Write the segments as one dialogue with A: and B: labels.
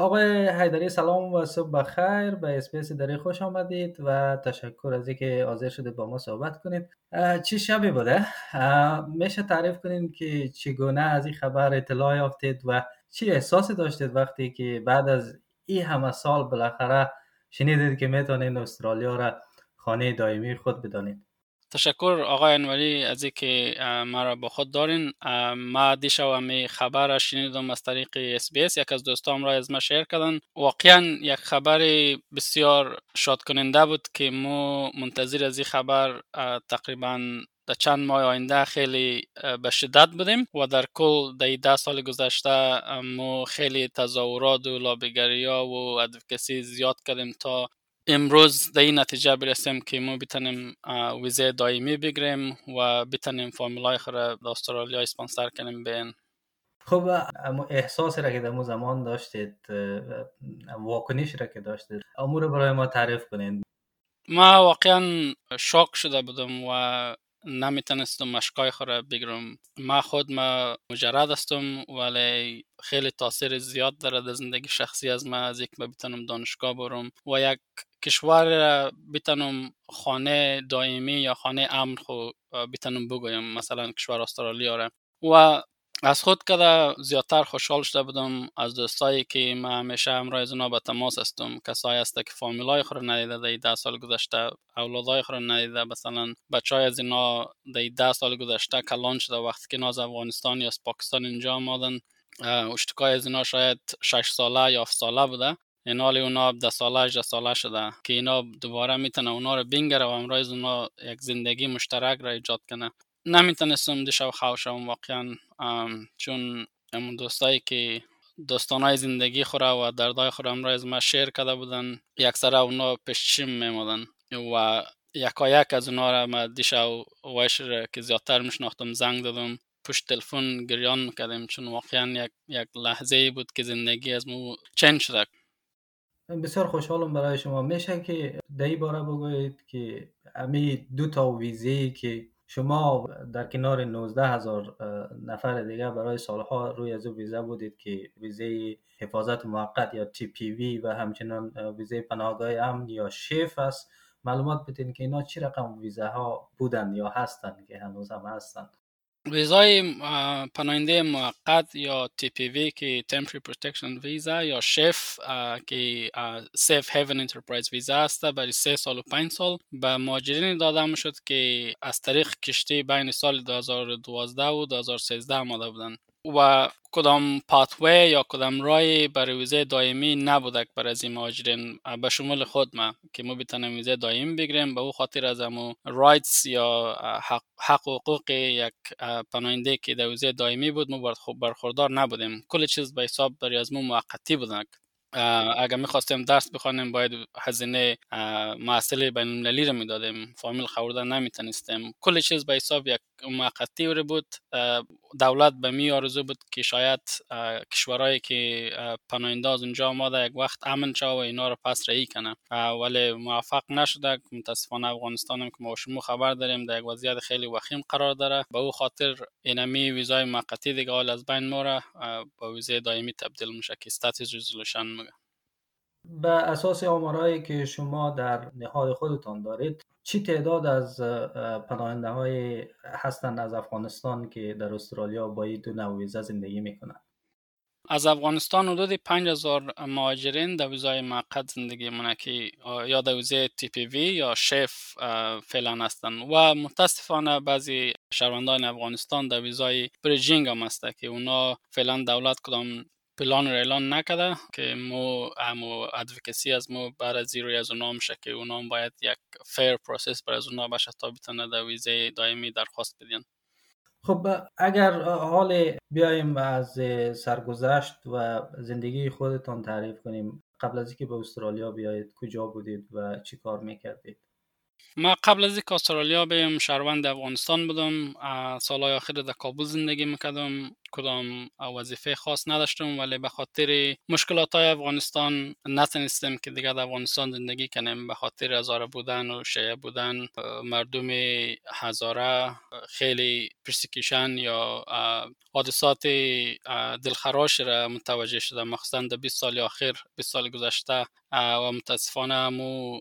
A: آقای حیدری سلام و صبح بخیر. به اسپیس دری خوش آمدید و تشکر از اینکه حاضر شدید با ما صحبت کنید. چی شبی بوده؟ میشه تعریف کنید که چگونه از این خبر اطلاع یافتید و چی احساسی داشتید وقتی که بعد از این همه سال بالاخره شنیدید که می‌تونید استرالیا را خانه دائمی خود بدانید؟
B: تشکر آقای انوری از اینکه مرا با خود دارین. ما دیشب همی خبر شنیدم از طریق SBS یک از دوستام را با ما share کردن. واقعا یک خبر بسیار شاد کننده بود که ما منتظر از این خبر تقریبا در چند ماه آینده خیلی به شدت بودیم و در کل در ده سال گذشته ما خیلی تظاهرات و لابیگری ها و ادوکسی زیاد کردیم تا امروز در این نتیجه برسیم که ما بتونیم ویزه دائمی بگیریم و بتونیم فامیلای خود در استرالیا اسپانسر کنیم بین
A: خب احساسی را که در زمان داشتید واکنش را که داشتید امور برای ما تعریف کنید
B: ما واقعا شاک شده بودم و نمی‌تونستم مشکای خود را بگیرم. ما خود ما مجرد هستم ولی خیلی تاثیر زیاد داره در زندگی شخصی از ما از یک بتونم دانشگاه برم و یک کشور بتونم خانه دائمی یا خانه امن خو بتونم بگویم مثلا کشور استرالیا را. و از خود کده زیادتر خوشحال شده بودم از دوستایی که ما همیشه همراه از به تماس هستم کسایی است که فامیلای خود ندیده در ده سال گذشته اولادای خود ندیده مثلا بچه های از اینا ده سال گذشته کلان شده وقتی که ناز افغانستان یا پاکستان اینجا آمدن اشتکای از اینا شاید شش ساله یا 7 ساله بوده. این حال اونا ده ساله 18 ساله شده که اینا دوباره می‌تونه اونا رو بینگره و همراه اونا یک زندگی مشترک را ایجاد کنه. نمی‌تونستم دیشب خوشم واقعا چون همون دوستایی که های زندگی خوره و دردای خوره همراه از ما شیر کرده بودن یکسره اونا پیش میمودن و یکا از اونا را ما دیشب وایش که زیادتر میشناختم زنگ دادم پشت تلفن گریان می‌کردیم چون واقعا یک, یک لحظه بود که زندگی از مو چنج شده
A: بسیار خوشحالم برای شما. میشه که این باره بگویید که امی دو تا ویزه که شما در کنار 19 هزار نفر دیگه برای سالها روی از ویزه بودید که ویزه حفاظت موقت یا تی پی وی و همچنان ویزه پناهگاه امن یا شیف است. معلومات بدین که اینا چی رقم ویزه ها بودن یا هستند که هنوز هم هستند
B: ویزای پناهنده موقت یا TPV که Temporary Protection Visa یا شف که Safe Haven Enterprise ویزا است برای سه سال و پنج سال. به مهاجرین داده شد که از طریق کشتی بین سال 2012 و 2013 آمده بودند و کدام پاتوی یا کدام رای برای ویزه دائمی نبوده بر از این مهاجرین به شمول خود ما که ما بتونیم ویزه دائمی بگیریم به او خاطر از امو رایتس یا حق, حق حقوق یک پناهنده که در ویزه دائمی بود ما برخوردار نبودیم. کل چیز به حساب برای از ما موقتی بودن اگر می‌خواستیم درس بخوانیم باید هزینه محصل بین المللی رو می‌دادیم. فامیل خوردن نمی‌تونستیم. کل چیز به حساب یک موقتی بود دولت به می آرزو بود که شاید کشورهایی که پناهنده از اونجا آماده یک وقت امن شد و اینا رو پس رهی کنه. ولی موفق نشده. متاسفانه افغانستان هم که ما شما خبر داریم در یک وضعیت خیلی وخیم قرار داره. به او خاطر اینمی ویزای موقتی دیگه حال از بین ما با ویزای دائمی تبدیل میشه که استاتس رزولوشن میگه.
A: به اساس آمارهایی که شما در نهاد خودتان دارید چی تعداد از پناهنده های هستند از افغانستان که در استرالیا با این دو ویزا زندگی می‌کنند؟
B: از افغانستان حدود 5000 مهاجرین در ویزای موقت زندگی مونه که یا در ویزای تی پی وی یا شف فعلا هستند. و متاسفانه بعضی شهروندان افغانستان در ویزای bridging هم هسته که اونا فعلا دولت کدام پلان اعلان نکده که مو امو ادوکسی از مو بعد از روی از اونا میشه که اونا باید یک fair process بر از اونا باشه تا بتونه در ویزه دائمی درخواست بدین.
A: خب اگر حال بیایم از سرگذشت و زندگی خودتان تعریف کنیم قبل از اینکه به استرالیا بیایید کجا بودید و چی کار می‌کردید؟
B: ما قبل از اینکه استرالیا بیم شهروند افغانستان بودم سالهای آخر در کابل زندگی می‌کردم. کدام وظیفه خاص نداشتم ولی به خاطر مشکلات های افغانستان نتونستیم که دیگه در افغانستان زندگی کنیم به خاطر هزاره بودن و شیعه بودن مردم هزاره خیلی پرسیکیشن یا حادثات دلخراش را متوجه شده مخصوصا در 20 سال آخر 20 سال گذشته و متاسفانه مو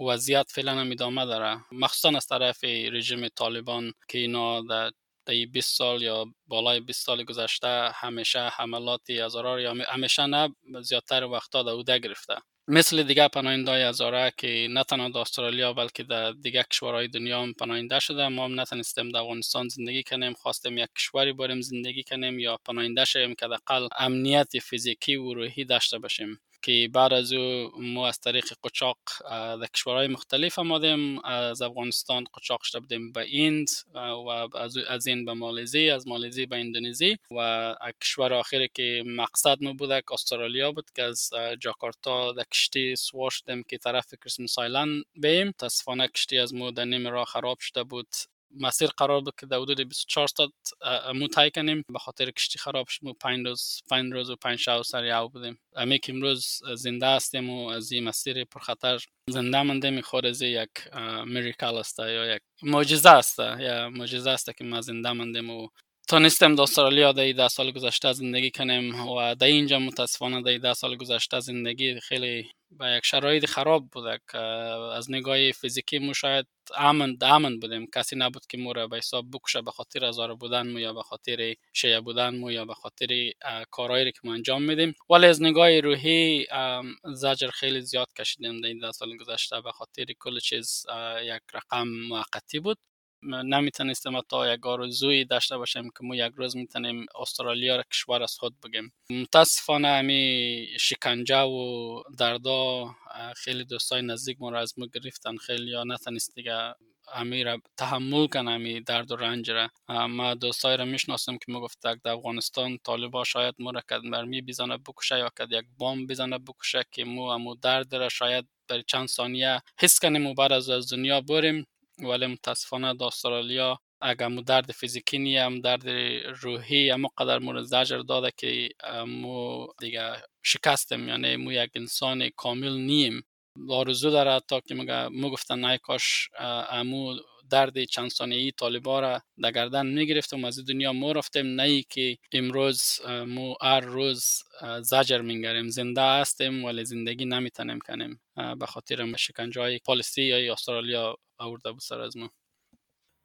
B: وضعیت فعلا هم ادامه داره. مخصوصا از طرف رژیم طالبان که اینا در طی 20 سال یا بالای 20 سال گذشته همیشه حملاتی هزارار یا همیشه نه زیادتر وقتا در اوده گرفته. مثل دیگه پناهندای هزاره که نه تنها در استرالیا بلکه در دیگه کشورهای دنیا هم پناهنده شده. ما هم نتونستیم در افغانستان زندگی کنیم خواستیم یک کشوری بریم زندگی کنیم یا پناهنده شویم که دقل امنیت فیزیکی و روحی داشته باشیم. که بعد از او ما از طریق قچاق در کشورهای مختلف آمدیم از افغانستان قچاق شده بودیم به ایند و از این به مالزی از مالزی به اندونزی و کشور آخری که مقصد ما بود که استرالیا بود که از جاکارتا در کشتی سوار شدیم که طرف کریسمس آیلند بیم. تصفانه کشتی از ما در نیم راه خراب شده بود. مسیر قرار بود که در حدود 24 ساعت مو تای کنیم. به خاطر کشتی خراب شد مو 5 روز 5 روز و 5 شب سر یاو بودیم امی که امروز زنده هستیم و از این مسیر پر خطر زنده مونده می خود از یک میریکل است یا یک معجزه است یا معجزه است که ما زنده موندیم و تونستم در استرالیا در ده سال گذشته زندگی کنیم و در اینجا متاسفانه در ده سال گذشته زندگی خیلی با یک شرایط خراب بوده که از نگاه فیزیکی مو شاید امن امن بودیم. کسی نبود که مو را به حساب بکشه به خاطر هزار بودن مو یا به خاطر شیعه بودن مو یا به خاطر کارهایی که ما انجام میدیم. ولی از نگاه روحی زجر خیلی زیاد کشیدیم در این سال گذشته به خاطر کل چیز یک رقم موقتی بود. نمی‌تونستیم تا یک آرزویی داشته باشیم که ما یک روز می‌تونیم استرالیا را کشور از خود بگیم. متاسفانه همی شکنجه و دردا خیلی دوستای نزدیک ما را از ما گرفتن. خیلی یا نتونست دیگه امی را تحمل کنه امی درد و رنج را. ما دوستای را می‌شناسم که گفت در افغانستان طالبا شاید ما را کد مرمی بزنه بکشه یا کد یک بام بزنه بکشه که مو امو درد را شاید برای چند ثانیه حس کنیم و بعد از دنیا بریم. ولی متاسفانه در استرالیا اگر مو درد فیزیکی نی هم درد روحی اما قدر مو زجر داده که مو دیگه شکستیم یعنی مو یک انسان کامل نیم. آرزو داره تا که مو گفتن نه کاش امو درد چند ثانیه‌ای طالبا را در گردن می‌گرفتم از دنیا ما رفتیم نه ای که امروز مو هر روز زجر میگریم زنده هستیم ولی زندگی نمی‌تونیم کنیم. به خاطر شکنجه های پالیسی یا استرالیا. آورده بود سر از ما.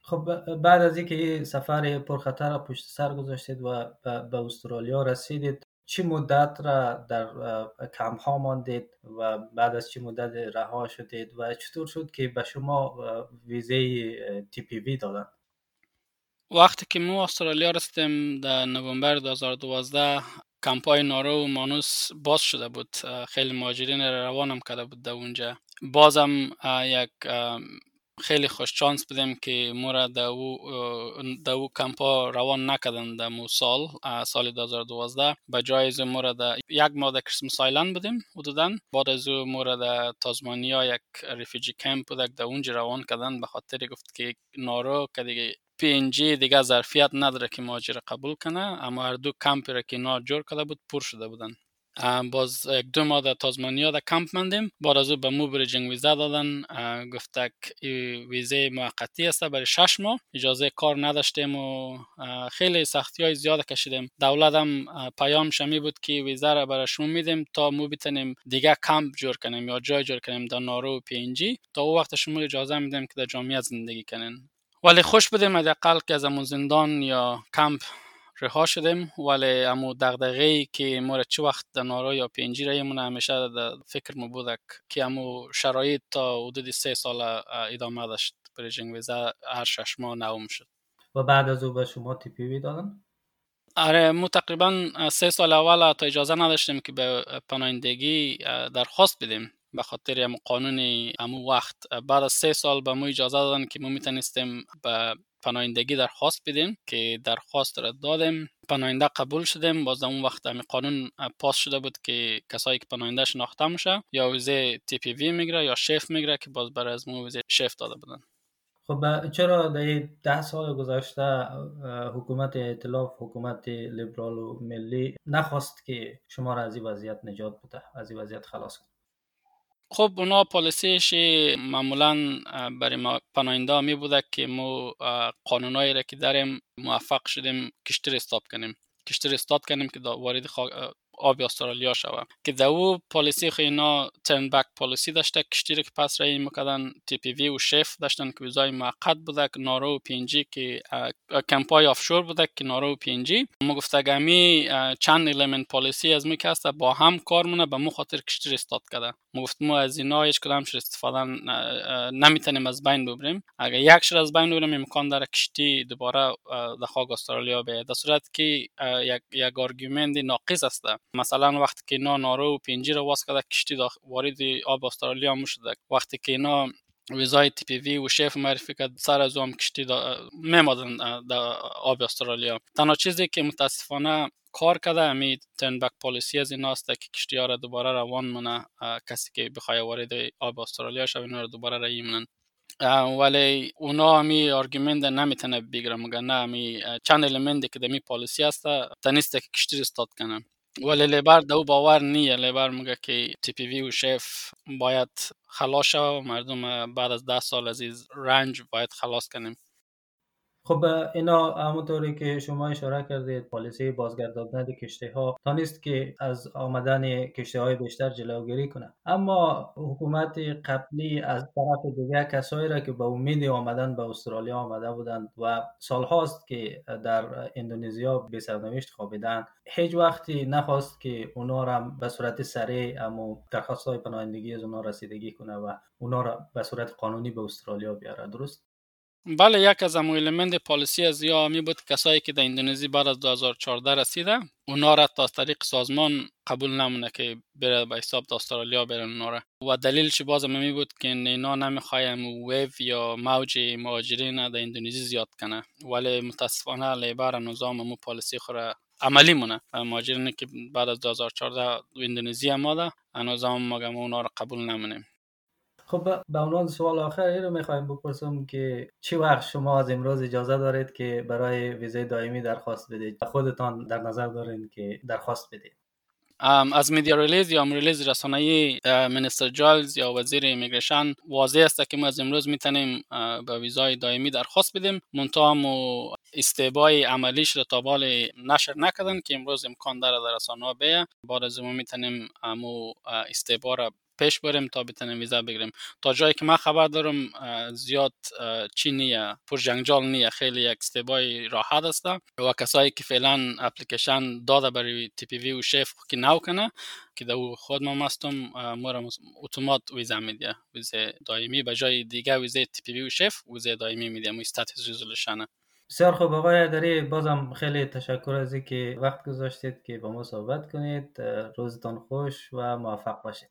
A: خب بعد از اینکه سفر پرخطر پشت سر گذاشتید و به استرالیا رسیدید چی مدت را در کمپ ها ماندید و بعد از چی مدت رها شدید و چطور شد که به شما ویزه تی پی وی دادن؟
B: وقتی که ما استرالیا رسیدیم در نوامبر 2012 کمپای نارو و مانوس باز شده بود. خیلی ماجرین روانم کرده بود در اونجا. بازم یک خیلی خوش چانس بودیم که مورا در او او کمپا روان نکردن در مو سال سال 2012 به جای از مورا در یک ماه در کریسمس آیلند بودیم حدودا. بعد از او مورا در تازمانیا یک refugee camp بود در اونجا روان کردن. به خاطر گفت که نارو که دیگه PNG دیگه ظرفیت نداره که ماجر قبول کنه. اما هر دو کمپی را که نا جور کرده بود پر شده بودن. باز یک دو ماه در تازمانیا در کمپ مندیم بعد از او به مو بریجنگ ویزا دادن. گفتک ویزه موقتی است برای شش ماه. اجازه کار نداشتیم و خیلی سختی های زیاد کشیدیم. دولت هم پیام شمی بود که ویزا را برای شما میدیم تا مو بتونیم دیگه کمپ جور کنیم یا جای جور کنیم در نارو و پی جی. تا او وقت شما اجازه میدیم که در جامعه زندگی کنین. ولی خوش بودیم حداقل که از زندان یا کمپ رها شدیم. ولی امو دغدغه که ما چه وقت در نارا یا پینجی را همیشه در فکر مو بودک که امو شرایط تا حدود سه سال ادامه داشت. بریجنگ ویزا هر شش ماه نوم شد.
A: و بعد از او به شما تی پی وی دادن؟
B: آره مو تقریبا سه سال اول تا اجازه نداشتیم که به پناهندگی درخواست بدیم. به خاطر قانون امو وقت. بعد از سه سال به مو اجازه دادن که ما می‌تونستیم به پناهندگی درخواست بدیم که درخواست را دادیم. پناهنده قبول شدیم. باز اون وقت همین قانون پاس شده بود که کسایی که پناهنده شناخته میشه یا ویزه تی پی وی می‌گیره یا شیف می‌گیره که باز برای از ویزه شیف داده بودن.
A: خب چرا در ده سال گذشته حکومت ائتلاف حکومت لیبرال و ملی نخواست که شما را از این وضعیت نجات بده از این وضعیت خلاص کنه؟
B: خب اونا پالیسیش معمولا برای ما پناهنده می بوده که ما قانونایی را که داریم موفق شدیم کشتر استاب کنیم. کشتر استاد کنیم که وارد آب استرالیا شوه که در او پالیسی خو اینا ترن بک پالیسی داشته کشتی که پس رای می‌کردن تی پی وی و شف داشتن که ویزای موقت بوده که نارو و پی جی که کمپای آفشور بوده که نارو و پی جی ما گفته چند المنت پالیسی از می با هم کار مونه به مو خاطر کشتی استاد کرده ما گفت ما از اینا هیچ کدام شر استفاده نمی‌تونیم از بین ببریم اگر یک شر از بین ببریم امکان داره کشتی دوباره در خاک استرالیا بیاید در صورت که یک یک آرگومنت ناقص است مثلا وقتی که اینا نارو و پنجی رو واس کرده کشتی وارد آب استرالیا مو شده. وقتی که اینا ویزای تی پی وی و شیف معرفی کرد سر از هم کشتی میمادن در آب استرالیا. تنها چیزی که متاسفانه کار کرده امی تن بک پالیسی از این است که کشتی ها را دوباره روان منه کسی که بخواه وارد آب استرالیا شد اینا را دوباره رایی منن. ولی اونا همی آرگومنت نمی‌تونه بگیره مگه نه؟ همی چند المنت که دمی پالیسی است تنیست که کشتی استاد کنه ولی لیبر دو باور نیه. لیبر میگه که وی و شف باید خلاص شو مردم بعد از ده سال از رنج باید خلاص کنیم.
A: خب اینا همونطوری که شما اشاره کردید پالیسی بازگرداندن کشتی ها تا نیست که از آمدن کشتی های بیشتر جلوگیری کنه اما حکومت قبلی از طرف دیگه کسایی را که به امید آمدن به استرالیا آمده بودند و سالهاست که در اندونزیا به سرنوشت خوابیدن هیچ وقتی نخواست که اونا را به صورت سریع اما درخواست های پناهندگی از اونا رسیدگی کنه و اونا را به صورت قانونی به استرالیا بیاره. درست؟
B: بله یک از امو المنت پالیسی از یا می بود کسایی که در اندونزی بعد از 2014 رسیده اونا را تا طریق سازمان قبول نمونه که بره به حساب د استرالیا برن اونا و دلیلش باز می بود که اینا نمی‌خوایم ویو یا موج مهاجرین در اندونزی زیاد کنه ولی متاسفانه لیبر نظام مو پالیسی خوره عملی مونه. مهاجرین که بعد از 2014 اندونزی آماده نظام مگم اونا را قبول نمونیم.
A: خب به عنوان سوال آخر این رو می‌خوایم بپرسم که چی وقت شما از امروز اجازه دارید که برای ویزای دائمی درخواست بدید خودتان در نظر دارین که درخواست بدید
B: از media release یا release رسانه‌ای Minister Giles یا وزیر immigration واضح است که ما از امروز می‌تونیم به ویزای دائمی درخواست بدیم. منتها مو step های عملیش رو تا بال نشر نکردن که امروز امکان داره در رسانه بیه. بعد از ما می‌تونیم امو step ها را پیش بریم تا بتونیم ویزا بگیریم. تا جایی که من خبر دارم زیاد چی نیه پر جنگجال نیه خیلی یک step های راحت است و کسایی که فعلا اپلیکیشن داده برای TPV و SHEV که نو کنه که دو خود ما مستم مورم اتومات ویزا میده ویزا دائمی به جای دیگه ویزا TPV و SHEV ویزا دائمی میده مو status resolution ه.
A: بسیار خوب. آقای داری بازم خیلی تشکر از که وقت گذاشتید که با ما صحبت کنید. روزتان خوش و موفق باشید.